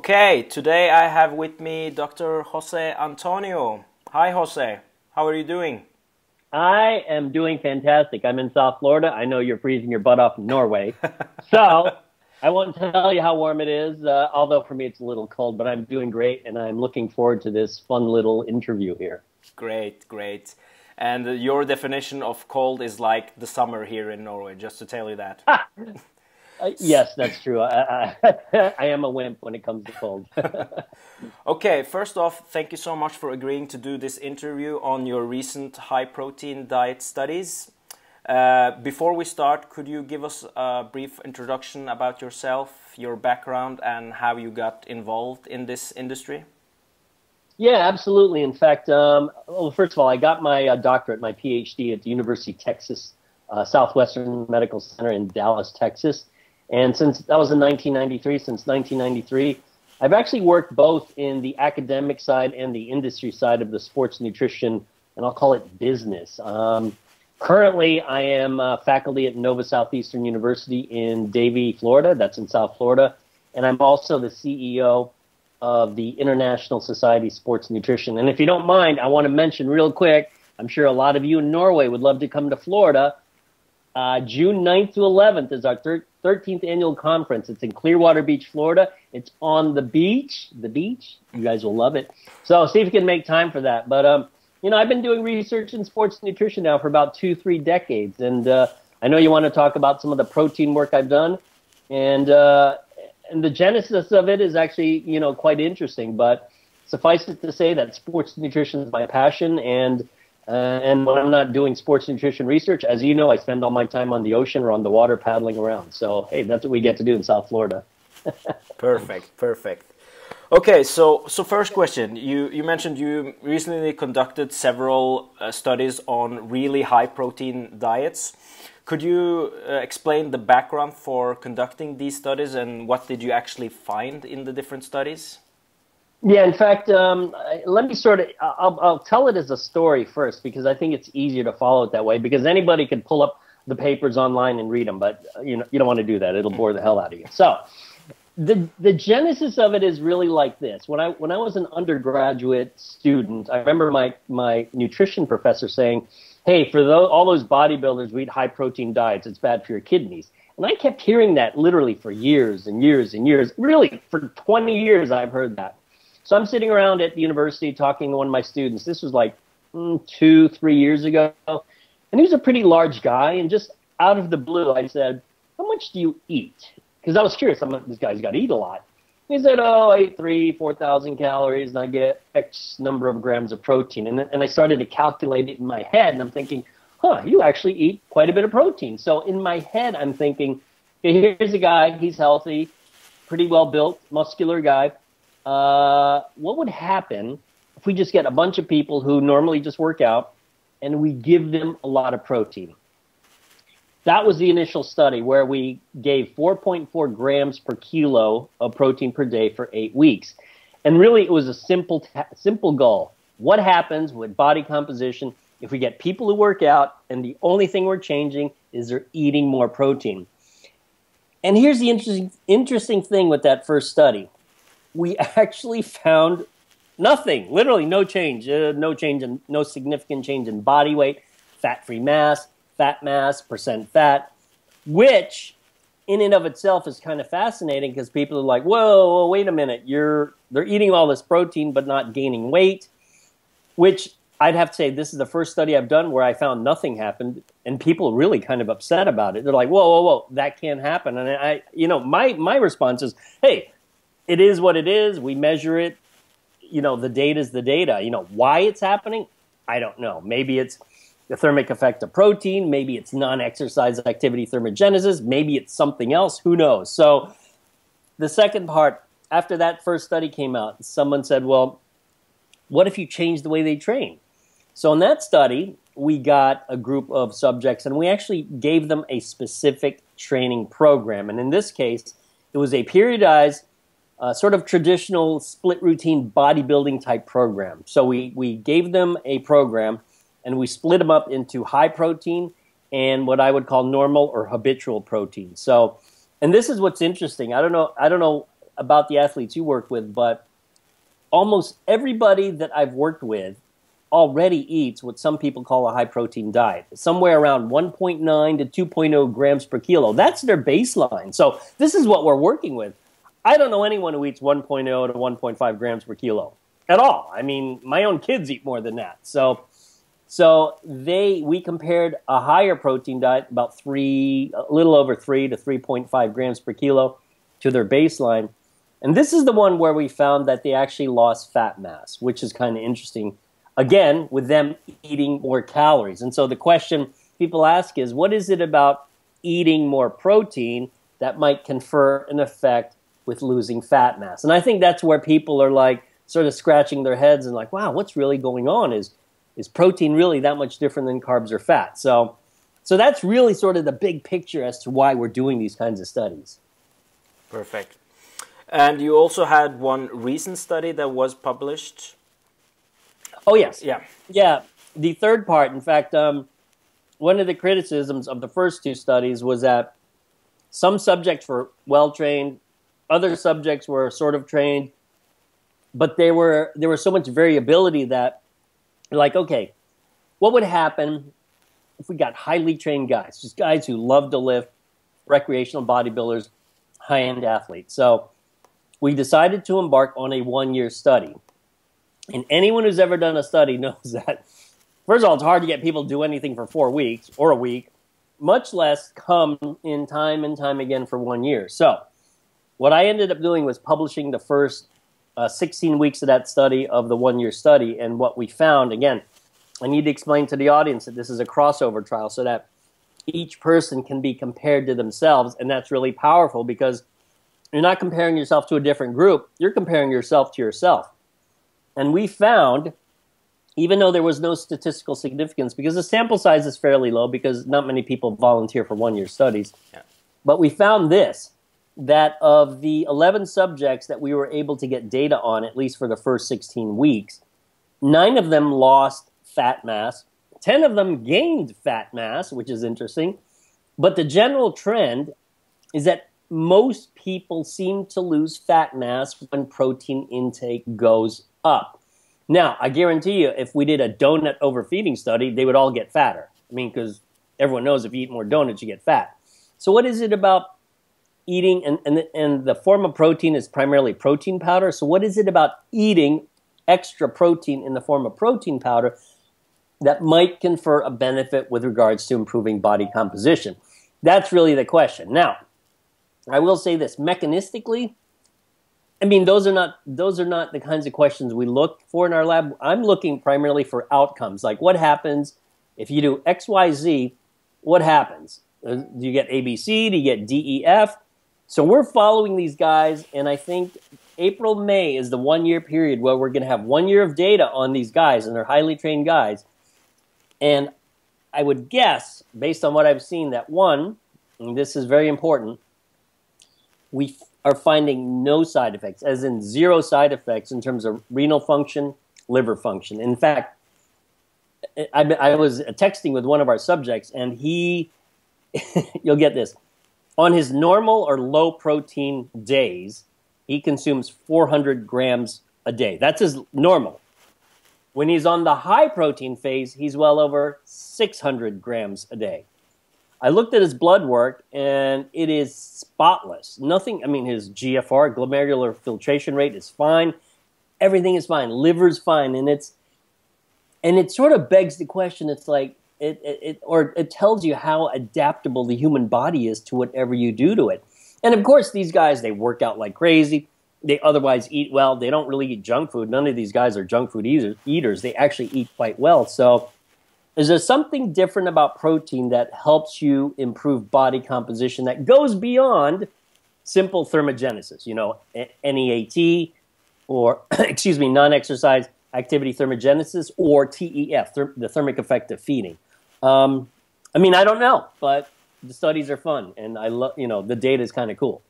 Okay, today I have with me Dr. Jose Antonio. Hi, Jose. How are you doing? I am doing fantastic. I'm in South Florida. I know you're freezing your butt off in Norway. so I won't tell you how warm it is, uh, although for me it's a little cold, but I'm doing great and I'm looking forward to this fun little interview here. Great, great. And your definition of cold is like the summer here in Norway, just to tell you that. Uh, yes, that's true. I, I, I, am a wimp when it comes to cold. okay, first off, thank you so much for agreeing to do this interview on your recent high protein diet studies. Uh, before we start, could you give us a brief introduction about yourself, your background, and how you got involved in this industry? Yeah, absolutely. In fact, um, well, first of all, I got my uh, doctorate, my PhD at the University of Texas uh, Southwestern Medical Center in Dallas, Texas. And since that was in 1993, since 1993, I've actually worked both in the academic side and the industry side of the sports nutrition, and I'll call it business. Um, currently, I am faculty at Nova Southeastern University in Davie, Florida. That's in South Florida. And I'm also the CEO of the International Society Sports Nutrition. And if you don't mind, I want to mention real quick I'm sure a lot of you in Norway would love to come to Florida. Uh, June 9th to 11th is our thir- 13th annual conference. It's in Clearwater Beach, Florida. It's on the beach. The beach. You guys will love it. So see if you can make time for that. But um, you know, I've been doing research in sports nutrition now for about two, three decades, and uh, I know you want to talk about some of the protein work I've done, and uh, and the genesis of it is actually you know quite interesting. But suffice it to say that sports nutrition is my passion, and uh, and when I'm not doing sports nutrition research, as you know, I spend all my time on the ocean or on the water paddling around. So, hey, that's what we get to do in South Florida. perfect, perfect. Okay, so so first question, you you mentioned you recently conducted several uh, studies on really high protein diets. Could you uh, explain the background for conducting these studies and what did you actually find in the different studies? Yeah, in fact, um, let me sort of, I'll, I'll tell it as a story first because I think it's easier to follow it that way because anybody can pull up the papers online and read them, but uh, you know, you don't want to do that. It'll bore the hell out of you. So the, the genesis of it is really like this. When I, when I was an undergraduate student, I remember my, my nutrition professor saying, hey, for all those bodybuilders we eat high protein diets, it's bad for your kidneys. And I kept hearing that literally for years and years and years. Really, for 20 years, I've heard that. So I'm sitting around at the university talking to one of my students. This was like mm, two, three years ago. And he was a pretty large guy. And just out of the blue, I said, How much do you eat? Because I was curious. I'm, this guy's got to eat a lot. He said, Oh, I eat three, 4,000 calories, and I get X number of grams of protein. And, and I started to calculate it in my head. And I'm thinking, Huh, you actually eat quite a bit of protein. So in my head, I'm thinking, okay, Here's a guy, he's healthy, pretty well built, muscular guy uh, what would happen if we just get a bunch of people who normally just work out and we give them a lot of protein? That was the initial study where we gave 4.4 grams per kilo of protein per day for eight weeks. And really, it was a simple, simple goal. What happens with body composition if we get people who work out and the only thing we're changing is they're eating more protein? And here's the interesting, interesting thing with that first study we actually found nothing, literally no change, uh, no change in, no significant change in body weight, fat-free mass, fat mass, percent fat, which in and of itself is kind of fascinating because people are like, whoa, whoa, wait a minute, you're they're eating all this protein but not gaining weight, which I'd have to say this is the first study I've done where I found nothing happened, and people really kind of upset about it. They're like, "Whoa, whoa, whoa, that can't happen." And I, you know, my my response is, "Hey, it is what it is. We measure it. You know, the data is the data. You know, why it's happening, I don't know. Maybe it's the thermic effect of protein. Maybe it's non-exercise activity thermogenesis. Maybe it's something else. Who knows? So the second part, after that first study came out, someone said, well, what if you change the way they train? So in that study, we got a group of subjects and we actually gave them a specific training program. And in this case, it was a periodized uh, sort of traditional split routine bodybuilding type program. So we, we gave them a program and we split them up into high protein and what I would call normal or habitual protein. So, and this is what's interesting. I don't know. I don't know about the athletes you work with, but almost everybody that I've worked with already eats what some people call a high protein diet, somewhere around 1.9 to 2.0 grams per kilo. That's their baseline. So this is what we're working with. I don't know anyone who eats 1.0 to 1.5 grams per kilo at all. I mean, my own kids eat more than that. So, so they we compared a higher protein diet, about three, a little over three to 3.5 grams per kilo, to their baseline. And this is the one where we found that they actually lost fat mass, which is kind of interesting. Again, with them eating more calories. And so the question people ask is what is it about eating more protein that might confer an effect with losing fat mass. And I think that's where people are like sort of scratching their heads and like, wow, what's really going on? Is is protein really that much different than carbs or fat? So so that's really sort of the big picture as to why we're doing these kinds of studies. Perfect. And you also had one recent study that was published. Oh yes. Yeah. Yeah. The third part, in fact, um, one of the criticisms of the first two studies was that some subjects were well trained, other subjects were sort of trained, but there were there was so much variability that, like, okay, what would happen if we got highly trained guys, just guys who love to lift, recreational bodybuilders, high end athletes? So we decided to embark on a one year study. And anyone who's ever done a study knows that, first of all, it's hard to get people to do anything for four weeks or a week, much less come in time and time again for one year. So what I ended up doing was publishing the first uh, 16 weeks of that study of the one year study. And what we found, again, I need to explain to the audience that this is a crossover trial so that each person can be compared to themselves. And that's really powerful because you're not comparing yourself to a different group, you're comparing yourself to yourself. And we found, even though there was no statistical significance, because the sample size is fairly low because not many people volunteer for one year studies, yeah. but we found this that of the 11 subjects that we were able to get data on, at least for the first 16 weeks, nine of them lost fat mass, 10 of them gained fat mass, which is interesting. But the general trend is that most people seem to lose fat mass when protein intake goes up. Now, I guarantee you, if we did a donut overfeeding study, they would all get fatter. I mean, because everyone knows if you eat more donuts, you get fat. So, what is it about eating, and, and, and the form of protein is primarily protein powder. So, what is it about eating extra protein in the form of protein powder that might confer a benefit with regards to improving body composition? That's really the question. Now, I will say this mechanistically, I mean, those are not those are not the kinds of questions we look for in our lab. I'm looking primarily for outcomes, like what happens if you do X, Y, Z. What happens? Uh, do you get ABC? Do you get DEF? So we're following these guys, and I think April, May is the one year period where we're going to have one year of data on these guys, and they're highly trained guys. And I would guess, based on what I've seen, that one, and this is very important, we are finding no side effects, as in zero side effects in terms of renal function, liver function. In fact, I, I was texting with one of our subjects, and he, you'll get this on his normal or low protein days, he consumes 400 grams a day. That's his normal. When he's on the high protein phase, he's well over 600 grams a day. I looked at his blood work and it is spotless. Nothing, I mean, his GFR, glomerular filtration rate, is fine. Everything is fine. Liver's fine. And it's, and it sort of begs the question it's like, it, it, or it tells you how adaptable the human body is to whatever you do to it. And of course, these guys they work out like crazy. They otherwise eat well. They don't really eat junk food. None of these guys are junk food eaters. They actually eat quite well. So, is there something different about protein that helps you improve body composition that goes beyond simple thermogenesis? You know, NEAT or excuse me, non-exercise activity thermogenesis or TEF, the thermic effect of feeding. Um, I mean, I don't know, but the studies are fun, and I love you know the data is kind of cool.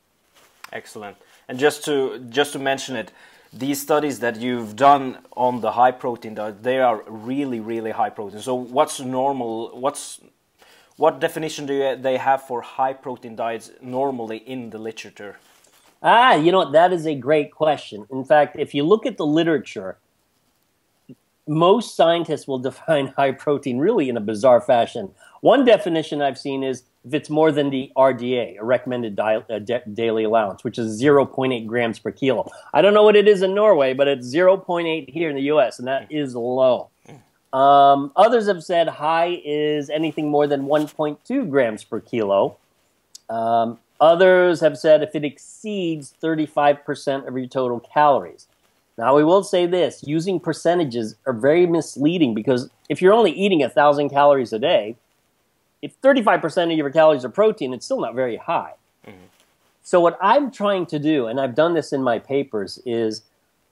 Excellent. And just to just to mention it, these studies that you've done on the high protein diet, they are really really high protein. So what's normal? What's what definition do you, they have for high protein diets normally in the literature? Ah, you know, that is a great question. In fact, if you look at the literature, most scientists will define high protein really in a bizarre fashion. One definition I've seen is if it's more than the RDA, a recommended di- uh, daily allowance, which is 0.8 grams per kilo. I don't know what it is in Norway, but it's 0.8 here in the US, and that is low. Um, others have said high is anything more than 1.2 grams per kilo. Um, others have said if it exceeds 35% of your total calories. Now, we will say this using percentages are very misleading because if you're only eating 1,000 calories a day, if 35% of your calories are protein, it's still not very high. Mm-hmm. So, what I'm trying to do, and I've done this in my papers, is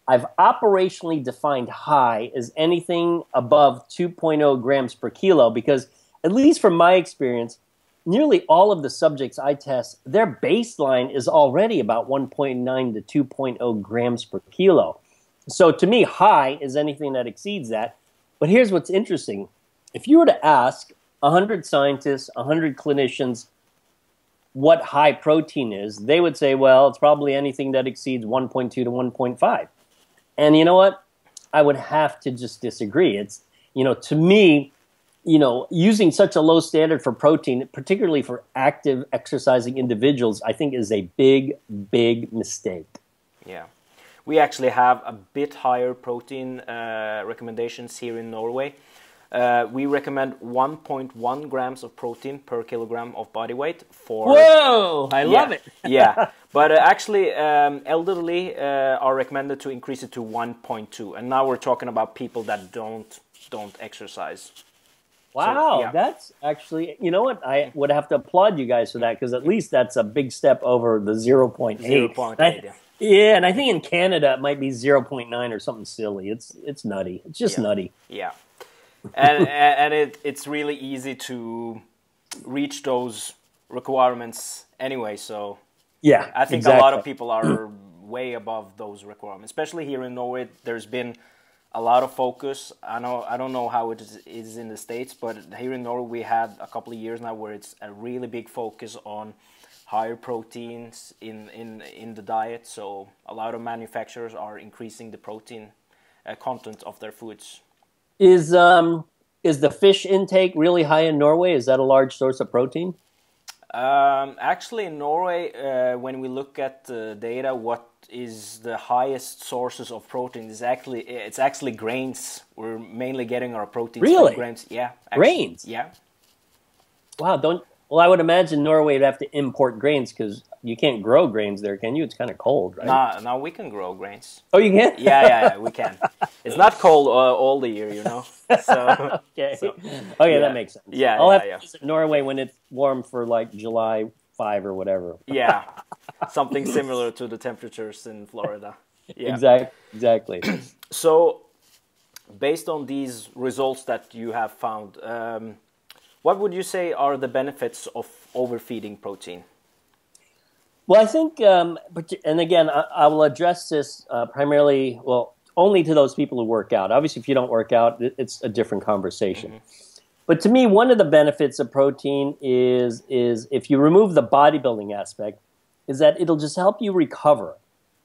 I've operationally defined high as anything above 2.0 grams per kilo because, at least from my experience, nearly all of the subjects I test, their baseline is already about 1.9 to 2.0 grams per kilo. So to me, high is anything that exceeds that. But here's what's interesting. If you were to ask 100 scientists, 100 clinicians what high protein is, they would say, well, it's probably anything that exceeds 1.2 to 1.5. And you know what? I would have to just disagree. It's, you know, to me, you know, using such a low standard for protein, particularly for active exercising individuals, I think is a big, big mistake. Yeah we actually have a bit higher protein uh, recommendations here in Norway. Uh, we recommend 1.1 grams of protein per kilogram of body weight for. Whoa! I yeah, love it. yeah, but uh, actually, um, elderly uh, are recommended to increase it to 1.2, and now we're talking about people that don't don't exercise. Wow, so, yeah. that's actually you know what I would have to applaud you guys for that because at least that's a big step over the 0.8. 0.8. yeah. Yeah, and I think in Canada it might be 0.9 or something silly. It's it's nutty. It's just yeah. nutty. Yeah. and and it, it's really easy to reach those requirements anyway, so yeah, I think exactly. a lot of people are way above those requirements, especially here in Norway. There's been a lot of focus. I know I don't know how it is in the states, but here in Norway we had a couple of years now where it's a really big focus on higher proteins in, in, in the diet. So a lot of manufacturers are increasing the protein uh, content of their foods. Is um is the fish intake really high in Norway? Is that a large source of protein? Um, actually, in Norway, uh, when we look at the data, what is the highest sources of protein is actually it's actually grains. We're mainly getting our protein really? from grains. Yeah, actually, grains. Yeah. Wow! Don't well, I would imagine Norway would have to import grains because you can't grow grains there, can you? It's kind of cold, right? No, no, we can grow grains. Oh, you can? yeah, yeah, yeah, we can. It's not cold uh, all the year, you know. So okay, so, okay, yeah. that makes sense. Yeah, I'll yeah, have to visit Norway when it's warm for like July five or whatever. yeah, something similar to the temperatures in Florida. Yeah, exactly, exactly. so, based on these results that you have found. Um, what would you say are the benefits of overfeeding protein? Well, I think, um, and again, I, I, will address this uh, primarily, well, only to those people who work out. Obviously, if you don't work out, it's a different conversation. Mm-hmm. But to me, one of the benefits of protein is is if you remove the bodybuilding aspect, is that it'll just help you recover.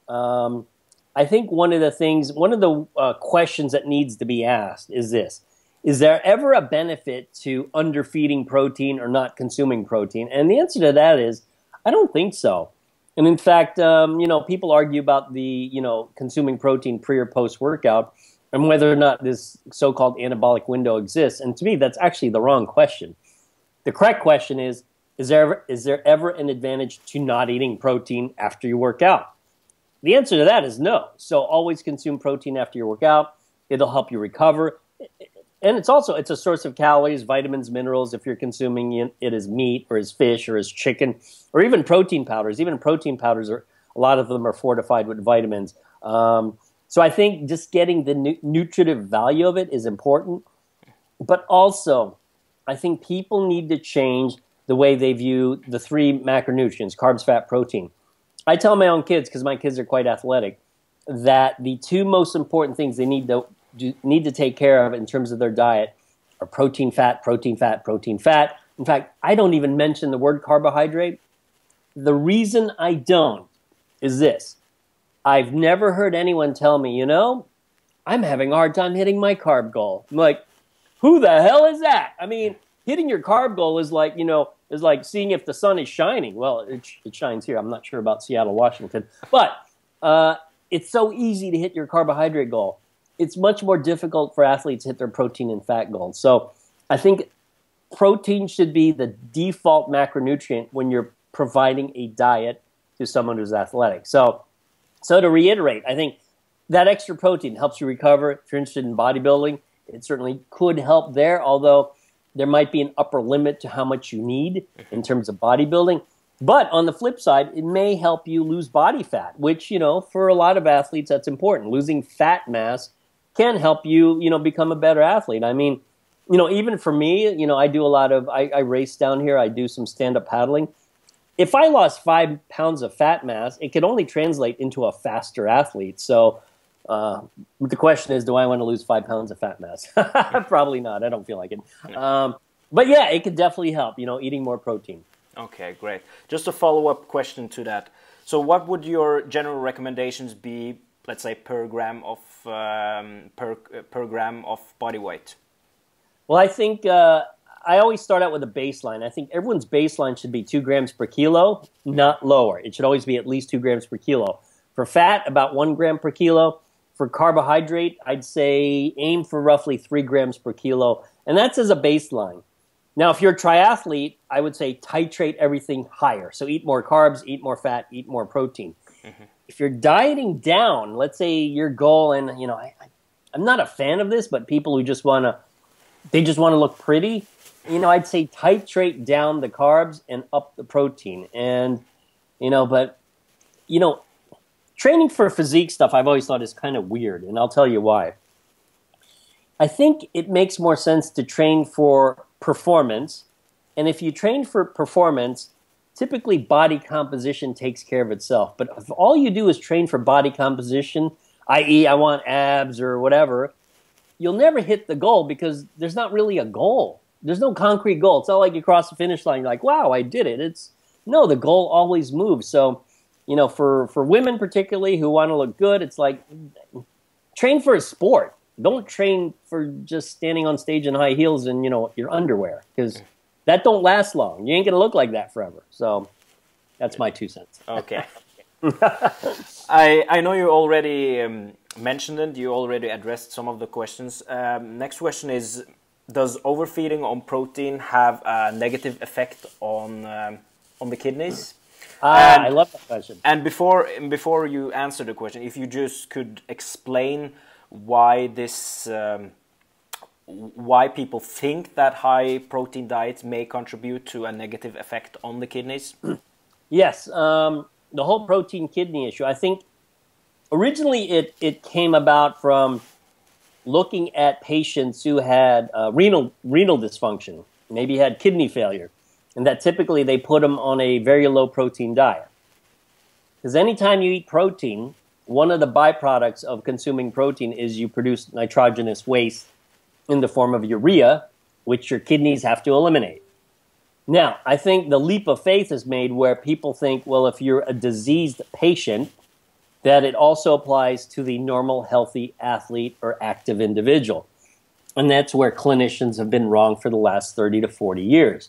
Um, I think one of the things, one of the uh, questions that needs to be asked is this: is there ever a benefit to underfeeding protein or not consuming protein? And the answer to that is, I don't think so. And in fact, um, you know, people argue about the, you know, consuming protein pre or post workout and whether or not this so-called anabolic window exists. And to me, that's actually the wrong question. The correct question is, is there ever, is there ever an advantage to not eating protein after you work out? The answer to that is no. So always consume protein after you work out. It'll help you recover and it's also it's a source of calories, vitamins, minerals. If you're consuming it as meat or as fish or as chicken or even protein powders, even protein powders are a lot of them are fortified with vitamins. Um, so I think just getting the nu- nutritive value of it is important, but also I think people need to change the way they view the three macronutrients: carbs, fat, protein. I tell my own kids because my kids are quite athletic that the two most important things they need to do, need to take care of in terms of their diet are protein, fat, protein, fat, protein, fat. In fact, I don't even mention the word carbohydrate. The reason I don't is this. I've never heard anyone tell me, you know, I'm having a hard time hitting my carb goal. I'm like, who the hell is that? I mean, hitting your carb goal is like, you know, is like seeing if the sun is shining. Well, it, it shines here. I'm not sure about Seattle, Washington. But uh, it's so easy to hit your carbohydrate goal. It's much more difficult for athletes to hit their protein and fat goals. So I think protein should be the default macronutrient when you're providing a diet to someone who's athletic. So, so to reiterate, I think that extra protein helps you recover. If you're interested in bodybuilding, it certainly could help there, although there might be an upper limit to how much you need in terms of bodybuilding. But on the flip side, it may help you lose body fat, which, you know, for a lot of athletes, that's important. Losing fat mass can help you, you know, become a better athlete. I mean, you know, even for me, you know, I do a lot of, I, I race down here, I do some stand up paddling. If I lost five pounds of fat mass, it could only translate into a faster athlete. So, uh, the question is, do I want to lose five pounds of fat mass? Probably not. I don't feel like it. Um, but yeah, it could definitely help. You know, eating more protein. Okay, great. Just a follow up question to that. So, what would your general recommendations be? Let's say per gram of um, per per gram of body weight. Well, I think uh, I always start out with a baseline. I think everyone's baseline should be two grams per kilo, not lower. It should always be at least two grams per kilo. For fat, about one gram per kilo. For carbohydrate, I'd say aim for roughly three grams per kilo, and that's as a baseline. Now, if you're a triathlete, I would say titrate everything higher. So eat more carbs, eat more fat, eat more protein. Mm-hmm. If you're dieting down, let's say your goal, and you know, I, I'm not a fan of this, but people who just want to, they just want to look pretty. You know, I'd say titrate down the carbs and up the protein. And you know, but you know, training for physique stuff I've always thought is kind of weird, and I'll tell you why. I think it makes more sense to train for performance, and if you train for performance, typically body composition takes care of itself. But if all you do is train for body composition, i.e., I want abs or whatever, you'll never hit the goal because there's not really a goal. There's no concrete goal. It's not like you cross the finish line, you're like, wow, I did it. It's no, the goal always moves. So you know, for, for women particularly who want to look good, it's like train for a sport. Don't train for just standing on stage in high heels and, you know, your underwear because that don't last long. You ain't to look like that forever. So that's my two cents. Okay. I, I know you already um, mentioned it. You already addressed some of the questions. Um, next question is, does overfeeding on protein have a negative effect on, um, on the kidneys? Ah, and, I love that question. And before before you answer the question, if you just could explain why this. Why people think that high protein diets may contribute to a negative effect on the kidneys? Yes, um, the whole protein kidney issue. I think originally it, it came about from looking at patients who had uh, renal renal dysfunction, maybe had kidney failure, and that typically they put them on a very low protein diet. Because anytime you eat protein, one of the byproducts of consuming protein is you produce nitrogenous waste in the form of urea, which your kidneys have to eliminate. Now, I think the leap of faith is made where people think, well, if you're a diseased patient, that it also applies to the normal, healthy athlete or active individual. And that's where clinicians have been wrong for the last 30 to 40 years.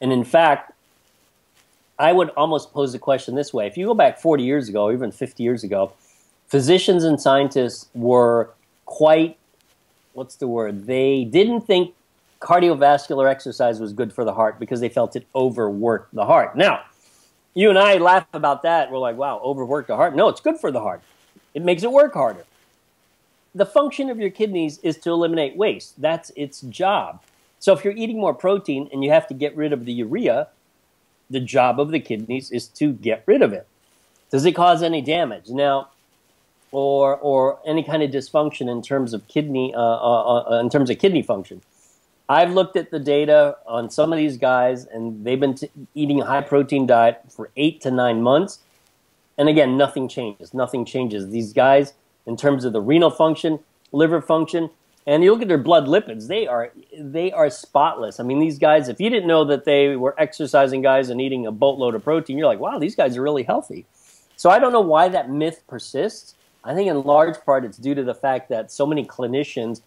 And in fact, I would almost pose the question this way. If you go back 40 years ago, even 50 years ago, physicians and scientists were quite, what's the word? They didn't think cardiovascular exercise was good for the heart because they felt it overworked the heart. Now, you and I laugh about that. We're like, wow, overworked the heart. No, it's good for the heart. It makes it work harder. The function of your kidneys is to eliminate waste. That's its job. So if you're eating more protein and you have to get rid of the urea, the job of the kidneys is to get rid of it. Does it cause any damage? Now, or or any kind of dysfunction in terms of kidney uh, uh, uh, in terms of kidney function? I've looked at the data on some of these guys, and they've been eating a high protein diet for eight to nine months, and again, nothing changes. Nothing changes. These guys, in terms of the renal function, liver function, and you look at their blood lipids; they are they are spotless. I mean, these guys. If you didn't know that they were exercising guys and eating a boatload of protein, you're like, wow, these guys are really healthy. So I don't know why that myth persists. I think in large part it's due to the fact that so many clinicians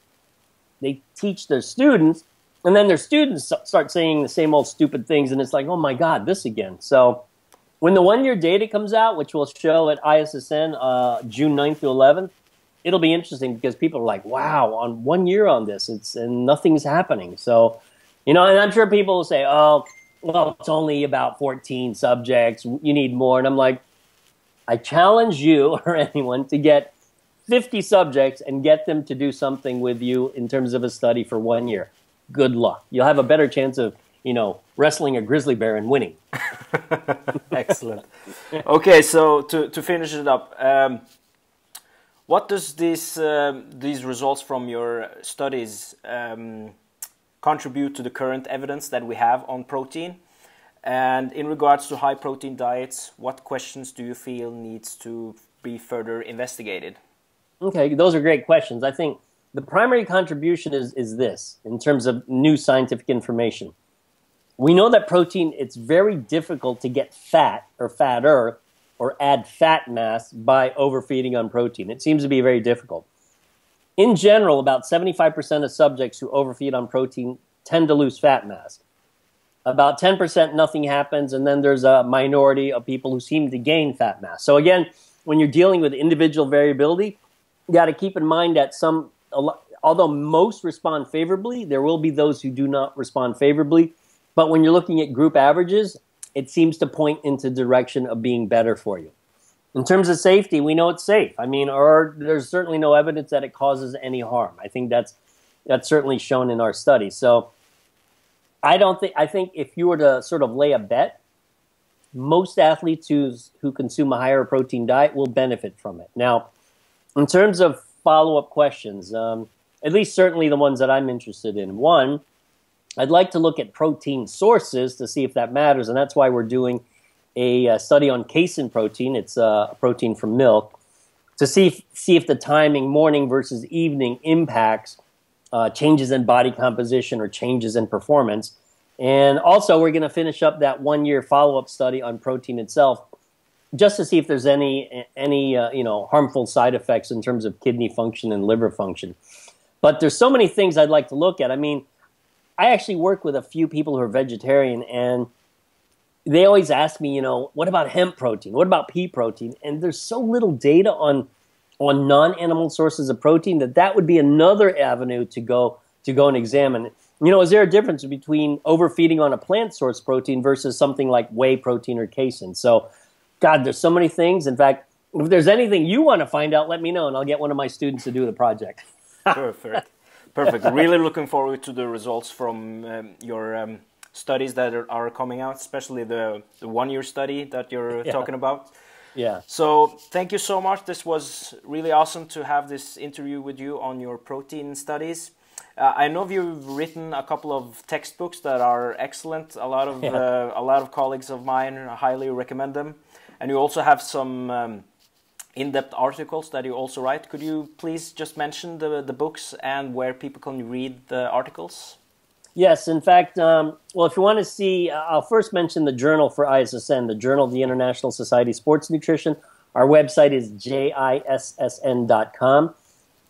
they teach their students and then their students start saying the same old stupid things and it's like, "Oh my god, this again." So when the one year data comes out, which will show at ISSN uh, June 9th to 11th, it'll be interesting because people are like, wow, on one year on this, it's and nothing's happening. So, you know, and I'm sure people will say, oh, well, it's only about 14 subjects. You need more. And I'm like, I challenge you or anyone to get 50 subjects and get them to do something with you in terms of a study for one year. Good luck. You'll have a better chance of, you know, wrestling a grizzly bear and winning. Excellent. Okay, so to, to finish it up, um, what does this, uh, these results from your studies um, contribute to the current evidence that we have on protein? And in regards to high protein diets, what questions do you feel needs to be further investigated? Okay, those are great questions. I think the primary contribution is, is this in terms of new scientific information. We know that protein, it's very difficult to get fat or fatter or add fat mass by overfeeding on protein. It seems to be very difficult. In general, about 75% of subjects who overfeed on protein tend to lose fat mass. About 10% nothing happens, and then there's a minority of people who seem to gain fat mass. So again, when you're dealing with individual variability, you got to keep in mind that some, although most respond favorably, there will be those who do not respond favorably. But when you're looking at group averages, it seems to point into direction of being better for you. In terms of safety, we know it's safe. I mean, or there's certainly no evidence that it causes any harm. I think that's that's certainly shown in our study. So I don't think I think if you were to sort of lay a bet, most athletes who's, who consume a higher protein diet will benefit from it. Now, in terms of follow up questions, um, at least certainly the ones that I'm interested in. One, I'd like to look at protein sources to see if that matters, and that's why we're doing a, a study on casein protein. It's uh, a protein from milk to see if, see if the timing, morning versus evening, impacts uh, changes in body composition or changes in performance. And also, we're going to finish up that one year follow up study on protein itself, just to see if there's any any uh, you know harmful side effects in terms of kidney function and liver function. But there's so many things I'd like to look at. I mean, I actually work with a few people who are vegetarian, and they always ask me, you know, what about hemp protein? What about pea protein? And there's so little data on on non-animal sources of protein that that would be another avenue to go to go and examine. You know, is there a difference between overfeeding on a plant source protein versus something like whey protein or casein? So, God, there's so many things. In fact, if there's anything you want to find out, let me know, and I'll get one of my students to do the project. Perfect. Perfect. really looking forward to the results from um, your um, studies that are, are, coming out, especially the, the one year study that you're yeah. talking about. Yeah. So thank you so much. This was really awesome to have this interview with you on your protein studies. Uh, I know you've written a couple of textbooks that are excellent. A lot of yeah. uh, a lot of colleagues of mine highly recommend them, and you also have some um, in-depth articles that you also write. Could you please just mention the, the books and where people can read the articles? Yes, in fact, um, well, if you want to see, uh, I'll first mention the journal for ISSN, the Journal of the International Society of Sports Nutrition. Our website is jissn.com.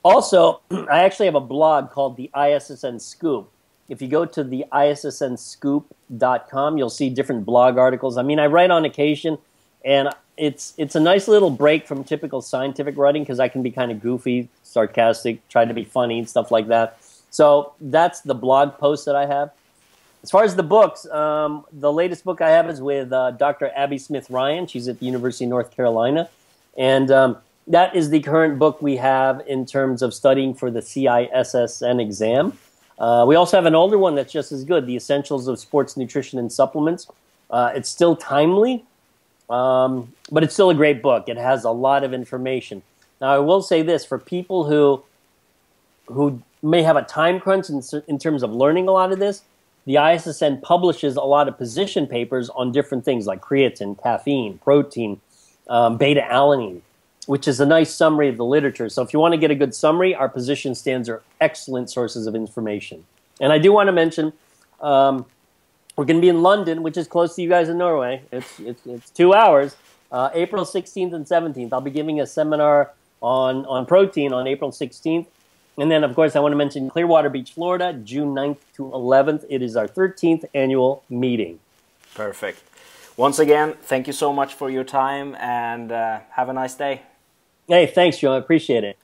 Also, I actually have a blog called the ISSN Scoop. If you go to the issnscoop.com, you'll see different blog articles. I mean, I write on occasion, and it's it's a nice little break from typical scientific writing because I can be kind of goofy, sarcastic, try to be funny and stuff like that. So that's the blog post that I have. As far as the books, um, the latest book I have is with uh, Dr. Abbie Smith-Ryan. She's at the University of North Carolina, and um, that is the current book we have in terms of studying for the CISSN exam. Uh, we also have an older one that's just as good, The Essentials of Sports Nutrition and Supplements. Uh, it's still timely. Um, but it's still a great book. It has a lot of information. Now, I will say this for people who who may have a time crunch in, in terms of learning a lot of this, the ISSN publishes a lot of position papers on different things like creatine, caffeine, protein, um, beta alanine, which is a nice summary of the literature. So, if you want to get a good summary, our position stands are excellent sources of information. And I do want to mention um, we're going to be in London, which is close to you guys in Norway. It's it's, it's two hours. uh, April 16th and 17th. I'll be giving a seminar on, on protein on April 16th. And then, of course, I want to mention Clearwater Beach, Florida, June 9th to 11th. It is our 13th annual meeting. Perfect. Once again, thank you so much for your time and uh, have a nice day. Hey, thanks, Joe. I appreciate it.